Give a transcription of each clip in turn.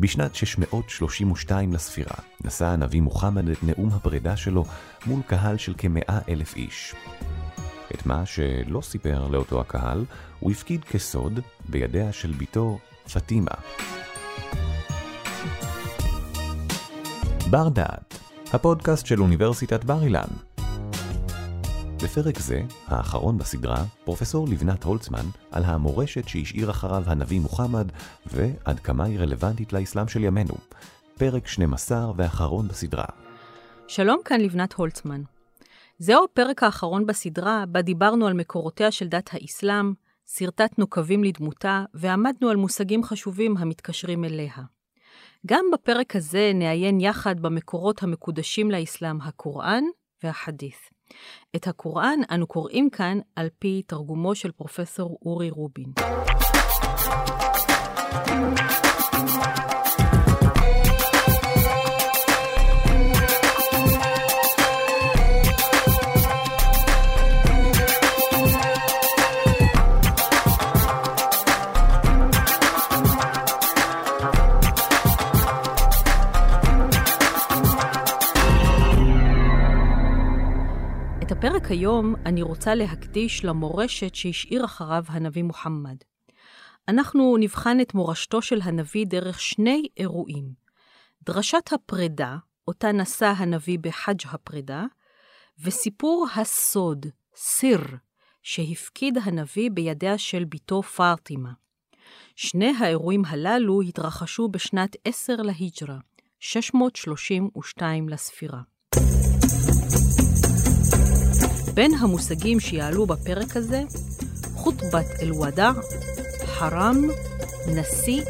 בשנת 632 לספירה נשא הנביא מוחמד את נאום הפרידה שלו מול קהל של כמאה אלף איש. את מה שלא סיפר לאותו הקהל, הוא הפקיד כסוד בידיה של בתו פטימה. בר דעת, הפודקאסט של אוניברסיטת בר אילן. בפרק זה, האחרון בסדרה, פרופסור לבנת הולצמן על המורשת שהשאיר אחריו הנביא מוחמד ועד כמה היא רלוונטית לאסלאם של ימינו. פרק 12 ואחרון בסדרה. שלום, כאן לבנת הולצמן. זהו הפרק האחרון בסדרה, בה דיברנו על מקורותיה של דת האסלאם, שרטטנו קווים לדמותה, ועמדנו על מושגים חשובים המתקשרים אליה. גם בפרק הזה נעיין יחד במקורות המקודשים לאסלאם, הקוראן והחדית'. את הקוראן אנו קוראים כאן על פי תרגומו של פרופסור אורי רובין. הפרק היום אני רוצה להקדיש למורשת שהשאיר אחריו הנביא מוחמד. אנחנו נבחן את מורשתו של הנביא דרך שני אירועים. דרשת הפרידה, אותה נשא הנביא בחאג' הפרידה, וסיפור הסוד, סיר, שהפקיד הנביא בידיה של בתו פאטימה. שני האירועים הללו התרחשו בשנת 10 להיג'רה, 632 לספירה. בין המושגים שיעלו בפרק הזה, חוטבת אל-ודע, חרם, נשיא,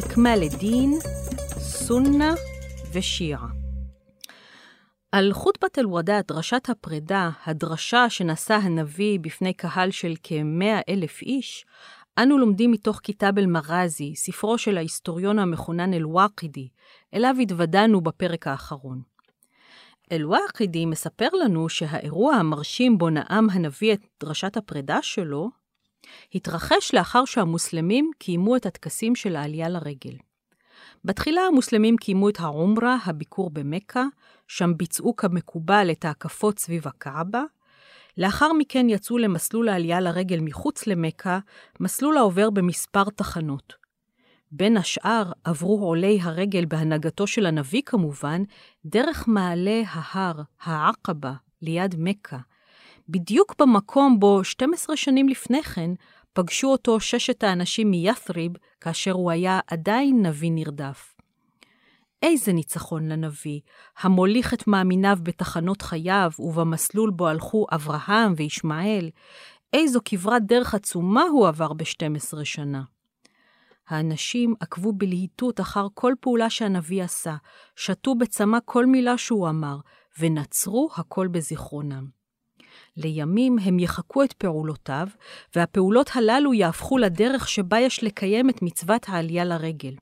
אכמל א-דין, סונה ושיעה. על חוטבת אל-ודע, דרשת הפרידה, הדרשה שנשא הנביא בפני קהל של כמאה אלף איש, אנו לומדים מתוך כיתב אל-מרזי, ספרו של ההיסטוריון המחונן אל-ואקידי, אליו התוודענו בפרק האחרון. אל-ואקידי מספר לנו שהאירוע המרשים בו נאם הנביא את דרשת הפרידה שלו, התרחש לאחר שהמוסלמים קיימו את הטקסים של העלייה לרגל. בתחילה המוסלמים קיימו את העומרה, הביקור במכה, שם ביצעו כמקובל את ההקפות סביב הקעבה. לאחר מכן יצאו למסלול העלייה לרגל מחוץ למכה, מסלול העובר במספר תחנות. בין השאר עברו עולי הרגל בהנהגתו של הנביא כמובן, דרך מעלה ההר, העקבה, ליד מכה. בדיוק במקום בו 12 שנים לפני כן פגשו אותו ששת האנשים מית'ריב, כאשר הוא היה עדיין נביא נרדף. איזה ניצחון לנביא, המוליך את מאמיניו בתחנות חייו ובמסלול בו הלכו אברהם וישמעאל, איזו כברת דרך עצומה הוא עבר ב-12 שנה. האנשים עקבו בלהיטות אחר כל פעולה שהנביא עשה, שתו בצמא כל מילה שהוא אמר, ונצרו הכל בזיכרונם. לימים הם יחקו את פעולותיו, והפעולות הללו יהפכו לדרך שבה יש לקיים את מצוות העלייה לרגל.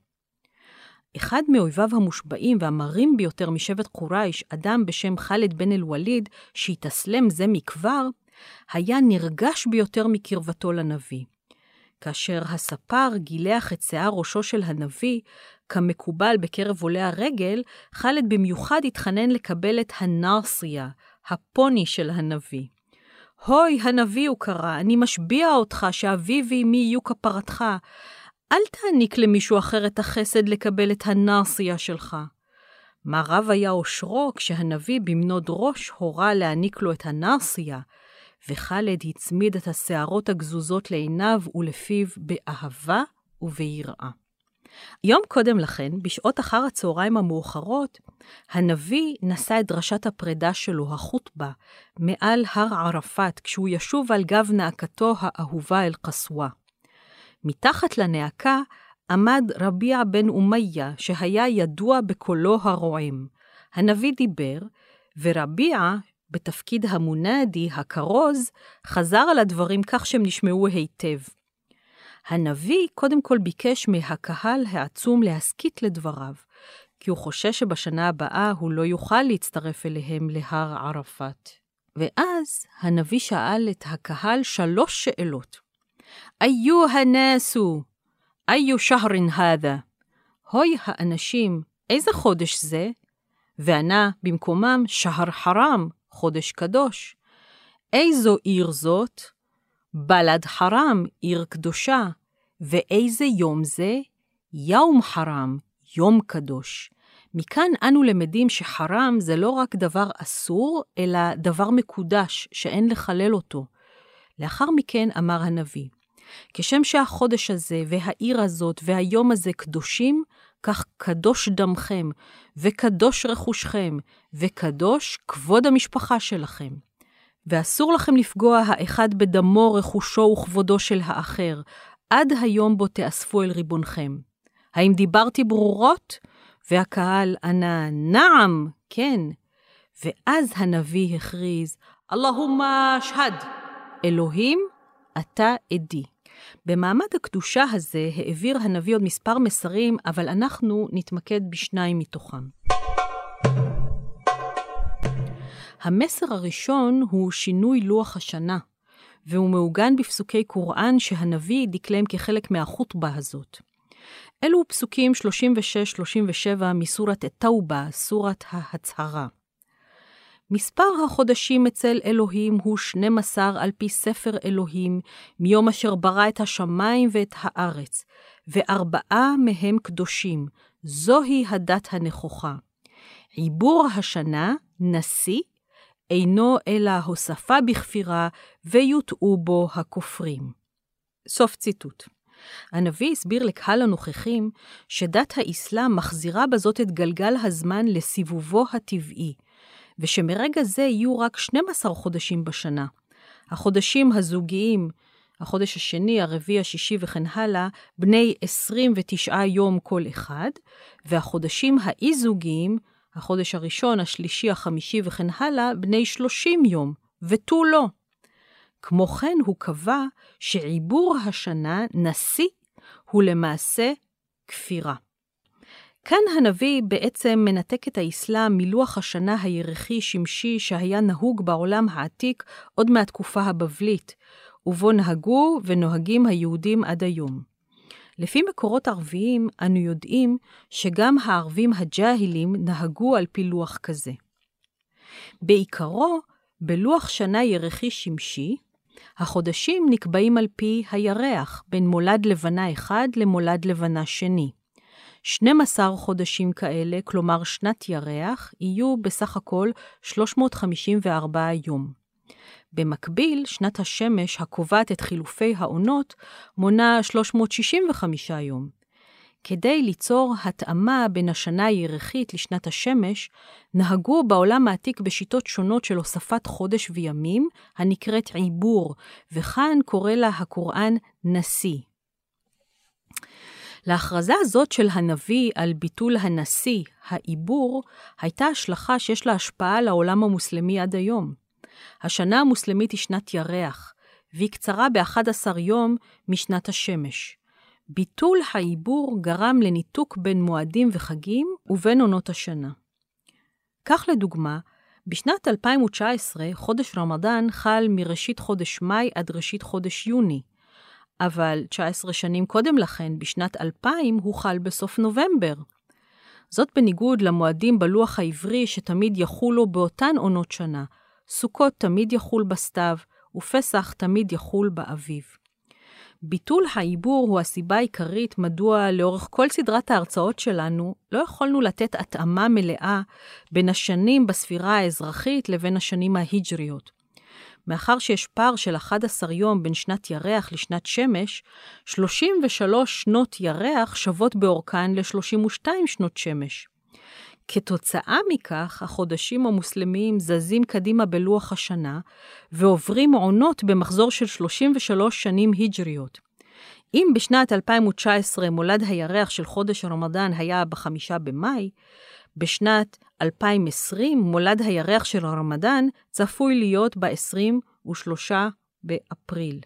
אחד מאויביו המושבעים והמרים ביותר משבט קורייש, אדם בשם ח'אלד בן אל-וליד, שהתאסלם זה מכבר, היה נרגש ביותר מקרבתו לנביא. כאשר הספר גילח את שיער ראשו של הנביא, כמקובל בקרב עולי הרגל, ח'אלד במיוחד התחנן לקבל את הנרסיה, הפוני של הנביא. הוי, הנביא, הוא קרא, אני משביע אותך שאבי ואמי יהיו כפרתך. אל תעניק למישהו אחר את החסד לקבל את הנרסיה שלך. מה רב היה אושרו כשהנביא במנוד ראש הורה להעניק לו את הנרסיה, וח'אלד הצמיד את השערות הגזוזות לעיניו ולפיו באהבה וביראה. יום קודם לכן, בשעות אחר הצהריים המאוחרות, הנביא נשא את דרשת הפרידה שלו, החוטבה, מעל הר ערפאת, כשהוא ישוב על גב נאקתו האהובה אל-קסווה. מתחת לנאקה עמד רביע בן אומיה, שהיה ידוע בקולו הרועם. הנביא דיבר, ורביע, בתפקיד המונדי, הכרוז, חזר על הדברים כך שהם נשמעו היטב. הנביא קודם כל ביקש מהקהל העצום להסכית לדבריו, כי הוא חושש שבשנה הבאה הוא לא יוכל להצטרף אליהם להר ערפאת. ואז הנביא שאל את הקהל שלוש שאלות. איו הנסו, איו שהרין הדה? הוי האנשים, איזה חודש זה? וענה במקומם, שהר חרם, חודש קדוש. איזו עיר זאת? בלד חרם, עיר קדושה. ואיזה יום זה? יום חרם, יום קדוש. מכאן אנו למדים שחרם זה לא רק דבר אסור, אלא דבר מקודש, שאין לחלל אותו. לאחר מכן אמר הנביא, כשם שהחודש הזה, והעיר הזאת, והיום הזה קדושים, כך קדוש דמכם, וקדוש רכושכם, וקדוש כבוד המשפחה שלכם. ואסור לכם לפגוע האחד בדמו, רכושו וכבודו של האחר, עד היום בו תאספו אל ריבונכם. האם דיברתי ברורות? והקהל ענה, נעם, כן. ואז הנביא הכריז, אלוהומה השהד, אלוהים, אתה עדי. במעמד הקדושה הזה העביר הנביא עוד מספר מסרים, אבל אנחנו נתמקד בשניים מתוכם. המסר הראשון הוא שינוי לוח השנה, והוא מעוגן בפסוקי קוראן שהנביא דקלם כחלק מהחוטבה הזאת. אלו פסוקים 36-37 מסורת א-תאובה, סורת ההצהרה. מספר החודשים אצל אלוהים הוא 12 על פי ספר אלוהים, מיום אשר ברא את השמיים ואת הארץ, וארבעה מהם קדושים, זוהי הדת הנכוחה. עיבור השנה, נשיא, אינו אלא הוספה בכפירה, ויוטעו בו הכופרים. סוף ציטוט. הנביא הסביר לקהל הנוכחים שדת האסלאם מחזירה בזאת את גלגל הזמן לסיבובו הטבעי, ושמרגע זה יהיו רק 12 חודשים בשנה. החודשים הזוגיים, החודש השני, הרביעי, השישי וכן הלאה, בני 29 יום כל אחד, והחודשים האי-זוגיים, החודש הראשון, השלישי, החמישי וכן הלאה, בני 30 יום, ותו לא. כמו כן הוא קבע שעיבור השנה, נשיא, הוא למעשה כפירה. כאן הנביא בעצם מנתק את האסלאם מלוח השנה הירחי-שמשי שהיה נהוג בעולם העתיק עוד מהתקופה הבבלית, ובו נהגו ונוהגים היהודים עד היום. לפי מקורות ערביים, אנו יודעים שגם הערבים הג'אהילים נהגו על פי לוח כזה. בעיקרו, בלוח שנה ירחי-שמשי, החודשים נקבעים על פי הירח, בין מולד לבנה אחד למולד לבנה שני. 12 חודשים כאלה, כלומר שנת ירח, יהיו בסך הכל 354 יום. במקביל, שנת השמש, הקובעת את חילופי העונות, מונה 365 יום. כדי ליצור התאמה בין השנה הירחית לשנת השמש, נהגו בעולם העתיק בשיטות שונות של הוספת חודש וימים, הנקראת עיבור, וכאן קורא לה הקוראן נשיא. להכרזה הזאת של הנביא על ביטול הנשיא, העיבור, הייתה השלכה שיש לה השפעה על העולם המוסלמי עד היום. השנה המוסלמית היא שנת ירח, והיא קצרה ב-11 יום משנת השמש. ביטול העיבור גרם לניתוק בין מועדים וחגים ובין עונות השנה. כך לדוגמה, בשנת 2019 חודש רמדאן חל מראשית חודש מאי עד ראשית חודש יוני, אבל 19 שנים קודם לכן, בשנת 2000, הוא חל בסוף נובמבר. זאת בניגוד למועדים בלוח העברי שתמיד יחולו באותן עונות שנה. סוכות תמיד יחול בסתיו, ופסח תמיד יחול באביב. ביטול העיבור הוא הסיבה העיקרית מדוע לאורך כל סדרת ההרצאות שלנו לא יכולנו לתת התאמה מלאה בין השנים בספירה האזרחית לבין השנים ההיג'ריות. מאחר שיש פער של 11 יום בין שנת ירח לשנת שמש, 33 שנות ירח שוות באורכן ל-32 שנות שמש. כתוצאה מכך, החודשים המוסלמיים זזים קדימה בלוח השנה, ועוברים עונות במחזור של 33 שנים היג'ריות. אם בשנת 2019 מולד הירח של חודש הרמדאן היה בחמישה במאי, בשנת 2020 מולד הירח של הרמדאן צפוי להיות ב-23 באפריל.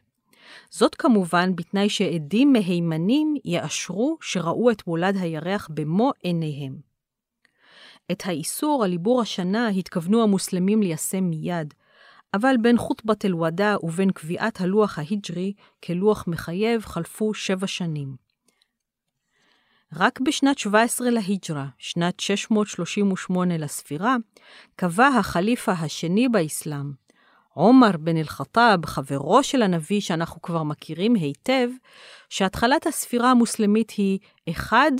זאת כמובן בתנאי שעדים מהימנים יאשרו שראו את מולד הירח במו עיניהם. את האיסור על עיבור השנה התכוונו המוסלמים ליישם מיד, אבל בין חוטבת אל-ודא ובין קביעת הלוח ההיג'רי כלוח מחייב חלפו שבע שנים. רק בשנת 17 להיג'רה, שנת 638 לספירה, קבע החליפה השני באסלאם, עומר בן אל-חטאב, חברו של הנביא שאנחנו כבר מכירים היטב, שהתחלת הספירה המוסלמית היא אחד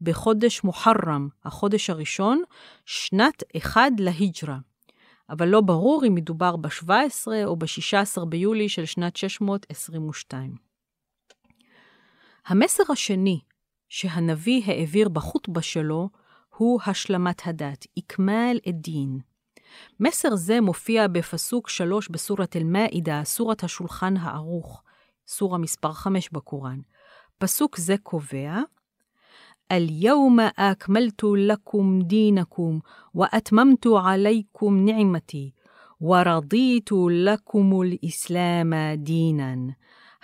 בחודש מוחרם, החודש הראשון, שנת אחד להיג'רה. אבל לא ברור אם מדובר ב-17 או ב-16 ביולי של שנת 622. המסר השני שהנביא העביר בחוטבה שלו הוא השלמת הדת, אכמל א-דין. מסר זה מופיע בפסוק 3 בסורת אל-מאעידה, סורת השולחן הערוך, סורה מספר 5 בקוראן. פסוק זה קובע, אל-יום אכמלתו לקום דינקום, ואתממתו עליכם נעמתי, ורדיתו לכם אל-אסלאם דינן.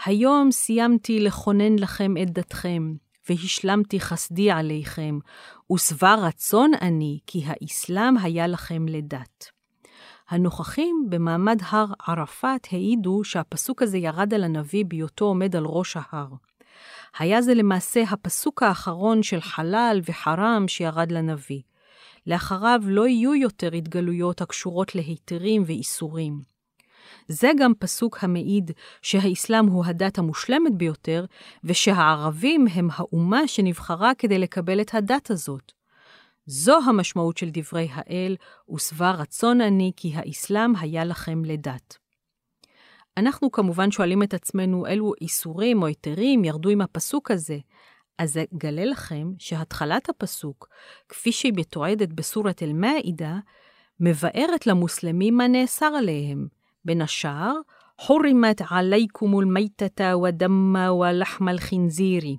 היום סיימתי לכונן לכם את דתכם, והשלמתי חסדי עליכם, ושבע רצון אני, כי האסלאם היה לכם לדת. הנוכחים במעמד הר ערפאת העידו שהפסוק הזה ירד על הנביא בהיותו עומד על ראש ההר. היה זה למעשה הפסוק האחרון של חלל וחרם שירד לנביא. לאחריו לא יהיו יותר התגלויות הקשורות להיתרים ואיסורים. זה גם פסוק המעיד שהאסלאם הוא הדת המושלמת ביותר, ושהערבים הם האומה שנבחרה כדי לקבל את הדת הזאת. זו המשמעות של דברי האל, ושבע רצון אני כי האסלאם היה לכם לדת. אנחנו כמובן שואלים את עצמנו אילו איסורים או היתרים ירדו עם הפסוק הזה. אז אגלה לכם שהתחלת הפסוק, כפי שהיא מתועדת בסורת אל-מאעידה, מבארת למוסלמים מה נאסר עליהם, בין השאר, חורימת עליכום אל-מיתתה ודמה ולחם אל-חנזירי.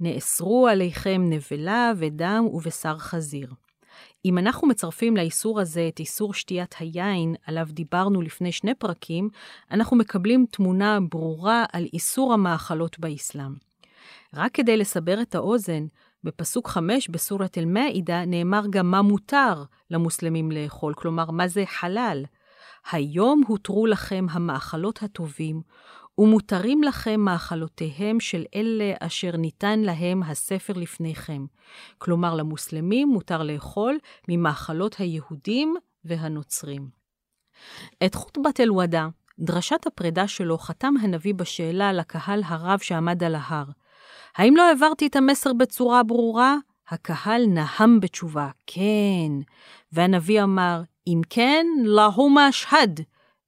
נאסרו עליכם נבלה ודם ובשר חזיר. אם אנחנו מצרפים לאיסור הזה את איסור שתיית היין, עליו דיברנו לפני שני פרקים, אנחנו מקבלים תמונה ברורה על איסור המאכלות באסלאם. רק כדי לסבר את האוזן, בפסוק 5 בסורת אל-מאעידה נאמר גם מה מותר למוסלמים לאכול, כלומר, מה זה חלל. היום הותרו לכם המאכלות הטובים, ומותרים לכם מאכלותיהם של אלה אשר ניתן להם הספר לפניכם. כלומר, למוסלמים מותר לאכול ממאכלות היהודים והנוצרים. את חוטבת אל-ודא, דרשת הפרידה שלו, חתם הנביא בשאלה לקהל הרב שעמד על ההר. האם לא העברתי את המסר בצורה ברורה? הקהל נהם בתשובה, כן. והנביא אמר, אם כן, להומה אשהד,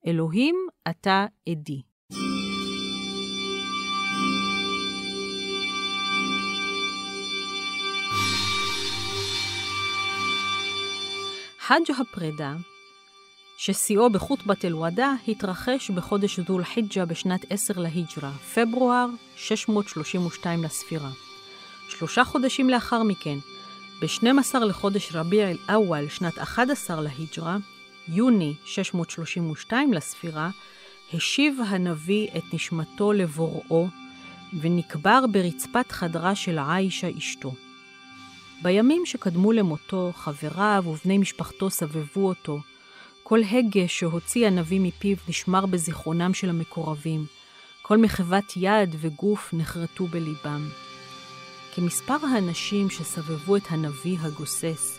אלוהים, אתה עדי. חאג' הפרידה, ששיאו בחוטבת אל-ודא, התרחש בחודש דול חיג'ה בשנת 10 להיג'רה, פברואר 632 לספירה. שלושה חודשים לאחר מכן, ב-12 לחודש רביע אל-אוול, שנת 11 להיג'רה, יוני 632 לספירה, השיב הנביא את נשמתו לבוראו, ונקבר ברצפת חדרה של עיישה אשתו. בימים שקדמו למותו, חבריו ובני משפחתו סבבו אותו. כל הגה שהוציא הנביא מפיו נשמר בזיכרונם של המקורבים. כל מחוות יד וגוף נחרטו בליבם. כמספר האנשים שסבבו את הנביא הגוסס,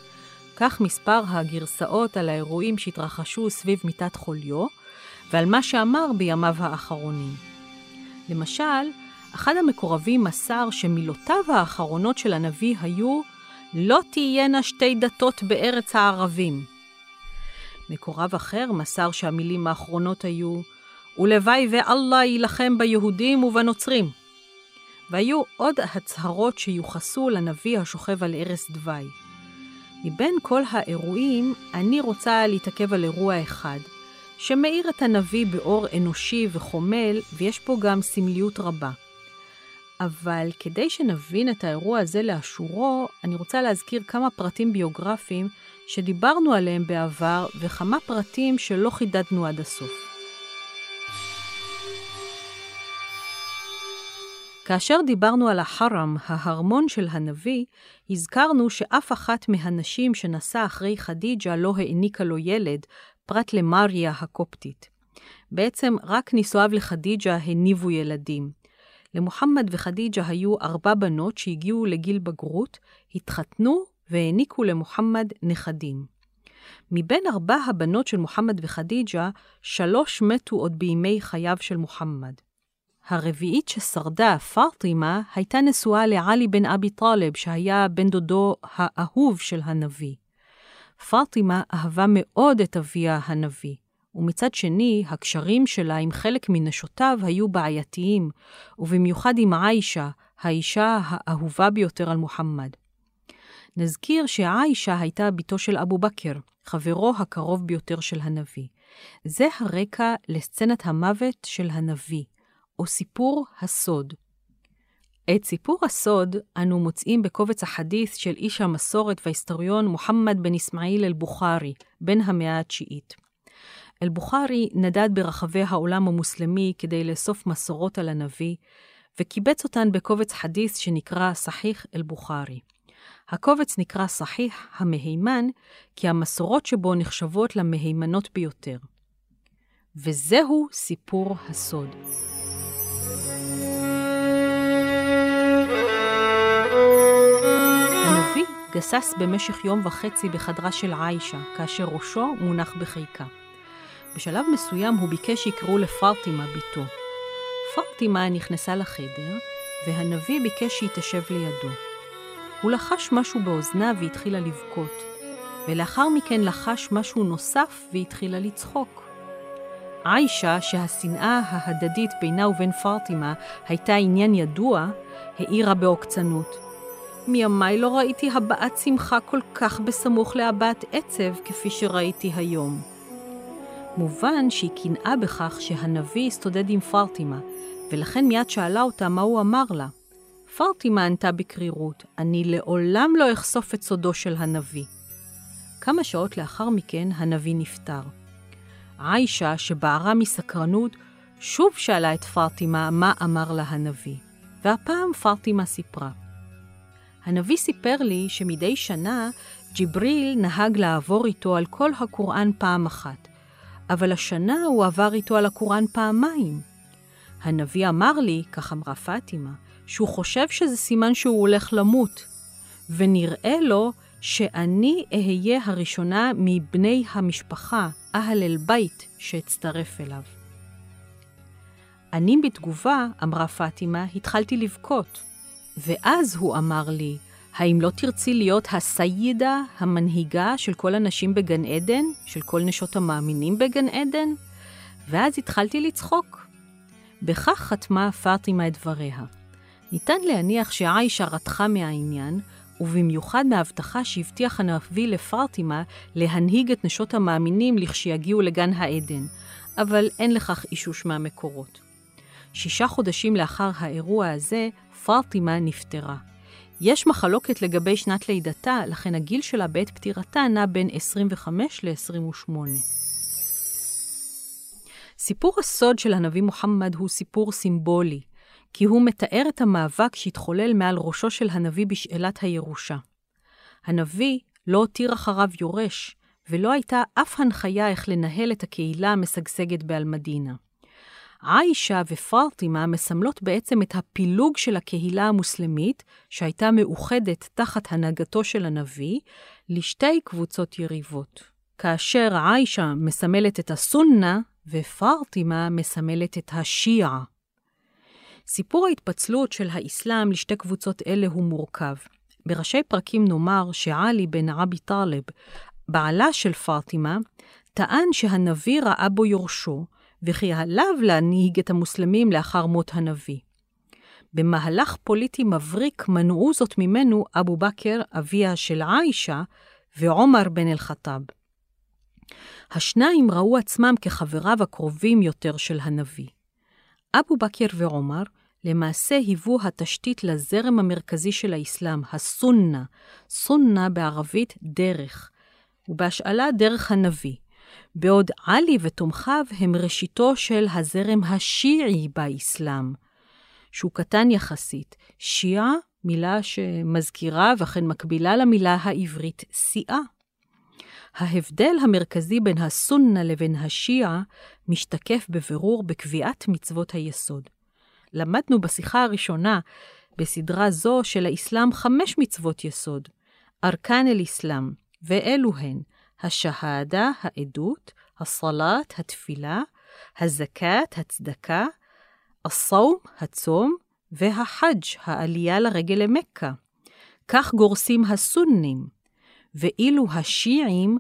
כך מספר הגרסאות על האירועים שהתרחשו סביב מיטת חוליו, ועל מה שאמר בימיו האחרונים. למשל, אחד המקורבים מסר שמילותיו האחרונות של הנביא היו לא תהיינה שתי דתות בארץ הערבים. מקורב אחר מסר שהמילים האחרונות היו ולוואי ואללה יילחם ביהודים ובנוצרים. והיו עוד הצהרות שיוחסו לנביא השוכב על ערש דווי. מבין כל האירועים, אני רוצה להתעכב על אירוע אחד, שמאיר את הנביא באור אנושי וחומל, ויש פה גם סמליות רבה. אבל כדי שנבין את האירוע הזה לאשורו, אני רוצה להזכיר כמה פרטים ביוגרפיים שדיברנו עליהם בעבר, וכמה פרטים שלא חידדנו עד הסוף. כאשר דיברנו על החרם, ההרמון של הנביא, הזכרנו שאף אחת מהנשים שנשא אחרי חדיג'ה לא העניקה לו ילד, פרט למריה הקופטית. בעצם רק נישואיו לחדיג'ה הניבו ילדים. למוחמד וחדיג'ה היו ארבע בנות שהגיעו לגיל בגרות, התחתנו והעניקו למוחמד נכדים. מבין ארבע הבנות של מוחמד וחדיג'ה, שלוש מתו עוד בימי חייו של מוחמד. הרביעית ששרדה, פרטימה, הייתה נשואה לעלי בן אבי טלב, שהיה בן דודו האהוב של הנביא. פרטימה אהבה מאוד את אביה הנביא, ומצד שני, הקשרים שלה עם חלק מנשותיו היו בעייתיים, ובמיוחד עם עיישה, האישה האהובה ביותר על מוחמד. נזכיר שעיישה הייתה בתו של אבו בכר, חברו הקרוב ביותר של הנביא. זה הרקע לסצנת המוות של הנביא, או סיפור הסוד. את סיפור הסוד אנו מוצאים בקובץ החדית' של איש המסורת וההיסטוריון מוחמד בן אסמאעיל אל-בוכרי, בן המאה התשיעית. אל-בוכרי נדד ברחבי העולם המוסלמי כדי לאסוף מסורות על הנביא, וקיבץ אותן בקובץ חדית' שנקרא סחיח אל-בוכרי. הקובץ נקרא סחיח המהימן, כי המסורות שבו נחשבות למהימנות ביותר. וזהו סיפור הסוד. גסס במשך יום וחצי בחדרה של עיישה, כאשר ראשו מונח בחיקה. בשלב מסוים הוא ביקש שיקראו לפרטימה בתו. פרטימה נכנסה לחדר, והנביא ביקש שהיא תשב לידו. הוא לחש משהו באוזנה והתחילה לבכות, ולאחר מכן לחש משהו נוסף והתחילה לצחוק. עיישה, שהשנאה ההדדית בינה ובין פרטימה הייתה עניין ידוע, העירה בעוקצנות. מימיי לא ראיתי הבעת שמחה כל כך בסמוך להבעת עצב כפי שראיתי היום. מובן שהיא קנאה בכך שהנביא הסתודד עם פרטימה, ולכן מיד שאלה אותה מה הוא אמר לה. פרטימה ענתה בקרירות, אני לעולם לא אחשוף את סודו של הנביא. כמה שעות לאחר מכן הנביא נפטר. עיישה, שבערה מסקרנות, שוב שאלה את פרטימה מה אמר לה הנביא, והפעם פרטימה סיפרה. הנביא סיפר לי שמדי שנה ג'יבריל נהג לעבור איתו על כל הקוראן פעם אחת, אבל השנה הוא עבר איתו על הקוראן פעמיים. הנביא אמר לי, כך אמרה פאטימה, שהוא חושב שזה סימן שהוא הולך למות, ונראה לו שאני אהיה הראשונה מבני המשפחה, אהל אל-בית, שאצטרף אליו. אני בתגובה, אמרה פאטימה, התחלתי לבכות. ואז הוא אמר לי, האם לא תרצי להיות הסיידה, המנהיגה של כל הנשים בגן עדן, של כל נשות המאמינים בגן עדן? ואז התחלתי לצחוק. בכך חתמה פאטימה את דבריה. ניתן להניח שעיישה רתחה מהעניין, ובמיוחד מההבטחה שהבטיח הנביא לפרטימה להנהיג את נשות המאמינים לכשיגיעו לגן העדן, אבל אין לכך אישוש מהמקורות. שישה חודשים לאחר האירוע הזה, פרטימה נפטרה. יש מחלוקת לגבי שנת לידתה, לכן הגיל שלה בעת פטירתה נע בין 25 ל-28. סיפור הסוד של הנביא מוחמד הוא סיפור סימבולי, כי הוא מתאר את המאבק שהתחולל מעל ראשו של הנביא בשאלת הירושה. הנביא לא הותיר אחריו יורש, ולא הייתה אף הנחיה איך לנהל את הקהילה המשגשגת באלמדינה. עיישה ופרטימה מסמלות בעצם את הפילוג של הקהילה המוסלמית, שהייתה מאוחדת תחת הנהגתו של הנביא, לשתי קבוצות יריבות. כאשר עיישה מסמלת את הסונה, ופרטימה מסמלת את השיעה. סיפור ההתפצלות של האסלאם לשתי קבוצות אלה הוא מורכב. בראשי פרקים נאמר שעלי בן עבי טלב, בעלה של פרטימה, טען שהנביא ראה בו יורשו, וכי עליו להנהיג את המוסלמים לאחר מות הנביא. במהלך פוליטי מבריק מנעו זאת ממנו אבו בכר, אביה של עיישה, ועומר בן אל-חטאב. השניים ראו עצמם כחבריו הקרובים יותר של הנביא. אבו בכר ועומר למעשה היוו התשתית לזרם המרכזי של האסלאם, הסונה, סונה בערבית דרך, ובהשאלה דרך הנביא, בעוד עלי ותומכיו הם ראשיתו של הזרם השיעי באסלאם, שהוא קטן יחסית. שיעה, מילה שמזכירה וכן מקבילה למילה העברית סיעה. ההבדל המרכזי בין הסונה לבין השיעה משתקף בבירור בקביעת מצוות היסוד. למדנו בשיחה הראשונה בסדרה זו של האסלאם חמש מצוות יסוד, ארכן אל-אסלאם, ואלו הן השהאדה, העדות, הסלאט, התפילה, הזכאת, הצדקה, הסום, הצום, והחאג', העלייה לרגל למכה. כך גורסים הסונים, ואילו השיעים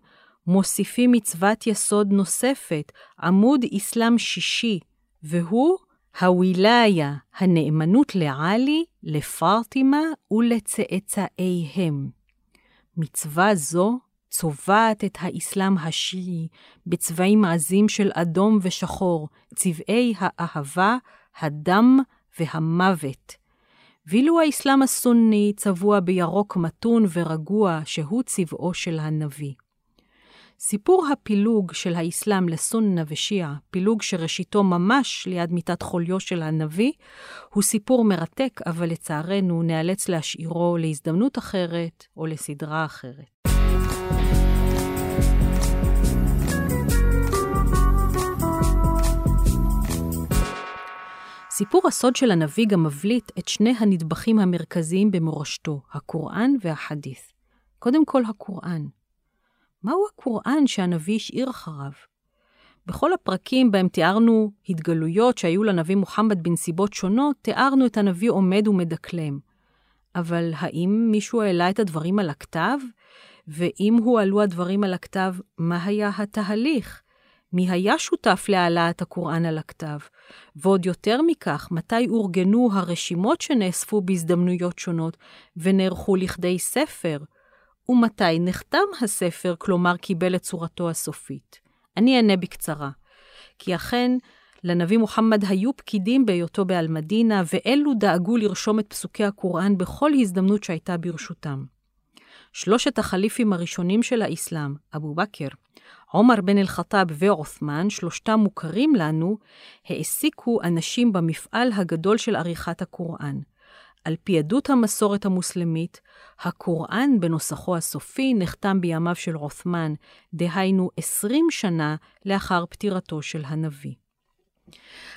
מוסיפים מצוות יסוד נוספת, עמוד אסלאם שישי, והוא הווילאיה, הנאמנות לעלי, לפרטימה ולצאצאיהם. מצווה זו צובעת את האסלאם השיעי בצבעים עזים של אדום ושחור, צבעי האהבה, הדם והמוות. ואילו האסלאם הסוני צבוע בירוק מתון ורגוע, שהוא צבעו של הנביא. סיפור הפילוג של האסלאם לסונה ושיעה, פילוג שראשיתו ממש ליד מיטת חוליו של הנביא, הוא סיפור מרתק, אבל לצערנו נאלץ להשאירו להזדמנות אחרת או לסדרה אחרת. סיפור הסוד של הנביא גם מבליט את שני הנדבכים המרכזיים במורשתו, הקוראן והחדית'. קודם כל הקוראן. מהו הקוראן שהנביא השאיר אחריו? בכל הפרקים בהם תיארנו התגלויות שהיו לנביא מוחמד בנסיבות שונות, תיארנו את הנביא עומד ומדקלם. אבל האם מישהו העלה את הדברים על הכתב? ואם הועלו הדברים על הכתב, מה היה התהליך? מי היה שותף להעלאת הקוראן על הכתב? ועוד יותר מכך, מתי אורגנו הרשימות שנאספו בהזדמנויות שונות ונערכו לכדי ספר? ומתי נחתם הספר, כלומר קיבל את צורתו הסופית? אני אענה בקצרה. כי אכן, לנביא מוחמד היו פקידים בהיותו באלמדינה, ואלו דאגו לרשום את פסוקי הקוראן בכל הזדמנות שהייתה ברשותם. שלושת החליפים הראשונים של האסלאם, אבו בכר, עומר בן אל-חטאב ועות'מן, שלושתם מוכרים לנו, העסיקו אנשים במפעל הגדול של עריכת הקוראן. על פי עדות המסורת המוסלמית, הקוראן בנוסחו הסופי נחתם בימיו של עות'מן, דהיינו 20 שנה לאחר פטירתו של הנביא.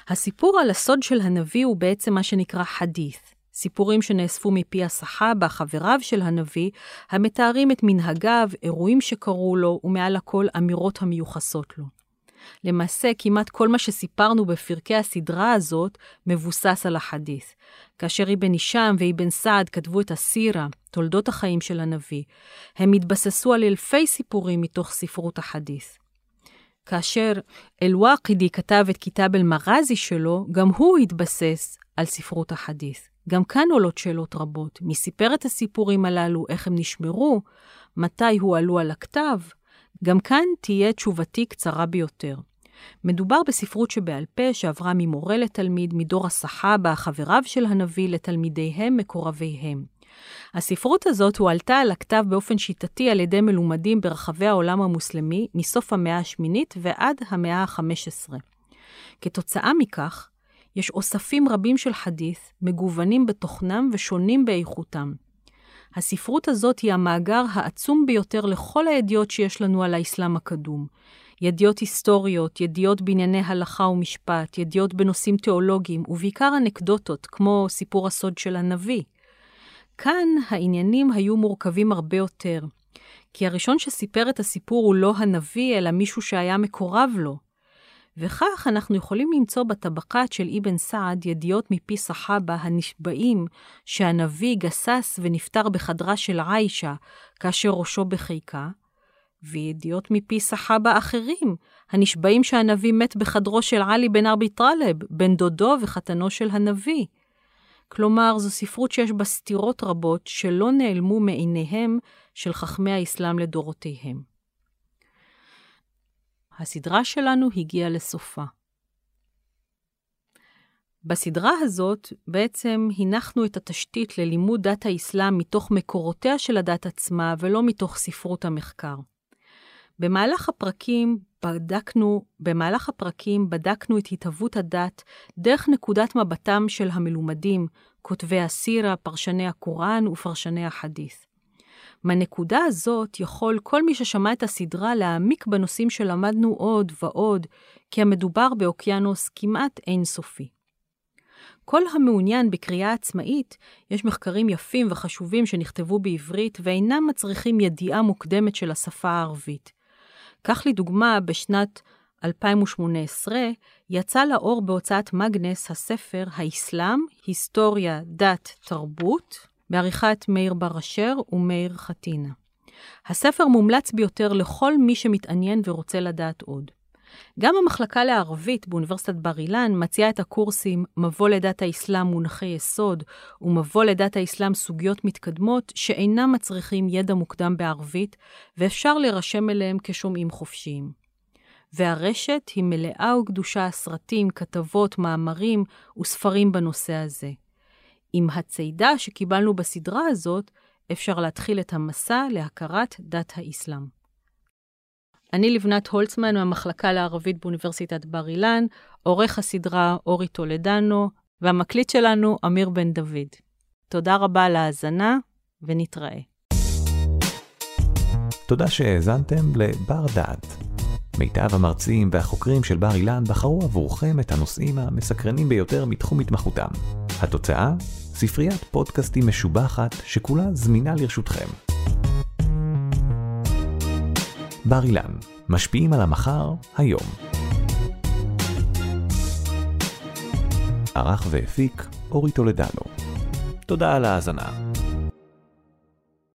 הסיפור על הסוד של הנביא הוא בעצם מה שנקרא חדית', סיפורים שנאספו מפי הסחאבה, חבריו של הנביא, המתארים את מנהגיו, אירועים שקרו לו, ומעל הכל אמירות המיוחסות לו. למעשה, כמעט כל מה שסיפרנו בפרקי הסדרה הזאת מבוסס על החדית'. כאשר אבן הישאם ואבן סעד כתבו את הסירה, תולדות החיים של הנביא, הם התבססו על אלפי סיפורים מתוך ספרות החדית'. כאשר אל-ואקידי כתב את כיתב אל-מרזי שלו, גם הוא התבסס על ספרות החדית'. גם כאן עולות שאלות רבות. מי סיפר את הסיפורים הללו, איך הם נשמרו, מתי הועלו על הכתב? גם כאן תהיה תשובתי קצרה ביותר. מדובר בספרות שבעל פה שעברה ממורה לתלמיד, מדור הסחאבה, חבריו של הנביא, לתלמידיהם, מקורביהם. הספרות הזאת הועלתה על הכתב באופן שיטתי על ידי מלומדים ברחבי העולם המוסלמי מסוף המאה השמינית ועד המאה ה-15. כתוצאה מכך, יש אוספים רבים של חדית', מגוונים בתוכנם ושונים באיכותם. הספרות הזאת היא המאגר העצום ביותר לכל הידיעות שיש לנו על האסלאם הקדום. ידיעות היסטוריות, ידיעות בענייני הלכה ומשפט, ידיעות בנושאים תיאולוגיים, ובעיקר אנקדוטות, כמו סיפור הסוד של הנביא. כאן העניינים היו מורכבים הרבה יותר, כי הראשון שסיפר את הסיפור הוא לא הנביא, אלא מישהו שהיה מקורב לו. וכך אנחנו יכולים למצוא בטבקת של אבן סעד ידיעות מפי סחאבה הנשבעים שהנביא גסס ונפטר בחדרה של עיישה כאשר ראשו בחיקה, וידיעות מפי סחאבה אחרים הנשבעים שהנביא מת בחדרו של עלי בן ארבי טרלב, בן דודו וחתנו של הנביא. כלומר, זו ספרות שיש בה סתירות רבות שלא נעלמו מעיניהם של חכמי האסלאם לדורותיהם. הסדרה שלנו הגיעה לסופה. בסדרה הזאת בעצם הנחנו את התשתית ללימוד דת האסלאם מתוך מקורותיה של הדת עצמה ולא מתוך ספרות המחקר. במהלך הפרקים בדקנו, במהלך הפרקים בדקנו את התהוות הדת דרך נקודת מבטם של המלומדים, כותבי הסירה, פרשני הקוראן ופרשני החדית'. מהנקודה הזאת יכול כל מי ששמע את הסדרה להעמיק בנושאים שלמדנו עוד ועוד, כי המדובר באוקיינוס כמעט אינסופי. כל המעוניין בקריאה עצמאית, יש מחקרים יפים וחשובים שנכתבו בעברית ואינם מצריכים ידיעה מוקדמת של השפה הערבית. כך לדוגמה, בשנת 2018 יצא לאור בהוצאת מגנס הספר האסלאם, היסטוריה, דת, תרבות, בעריכת מאיר בר אשר ומאיר חתינה. הספר מומלץ ביותר לכל מי שמתעניין ורוצה לדעת עוד. גם המחלקה לערבית באוניברסיטת בר אילן מציעה את הקורסים מבוא לדת האסלאם מונחי יסוד ומבוא לדת האסלאם סוגיות מתקדמות שאינם מצריכים ידע מוקדם בערבית ואפשר להירשם אליהם כשומעים חופשיים. והרשת היא מלאה וגדושה סרטים, כתבות, מאמרים וספרים בנושא הזה. עם הצידה שקיבלנו בסדרה הזאת, אפשר להתחיל את המסע להכרת דת האסלאם. אני לבנת הולצמן מהמחלקה לערבית באוניברסיטת בר אילן, עורך הסדרה אורי טולדנו, והמקליט שלנו אמיר בן דוד. תודה רבה על ההאזנה, ונתראה. תודה שהאזנתם לבר דעת. מיטב המרצים והחוקרים של בר אילן בחרו עבורכם את הנושאים המסקרנים ביותר מתחום התמחותם. התוצאה? ספריית פודקאסטים משובחת שכולה זמינה לרשותכם. בר אילן, משפיעים על המחר, היום. ערך והפיק אורי טולדנו. תודה על ההאזנה.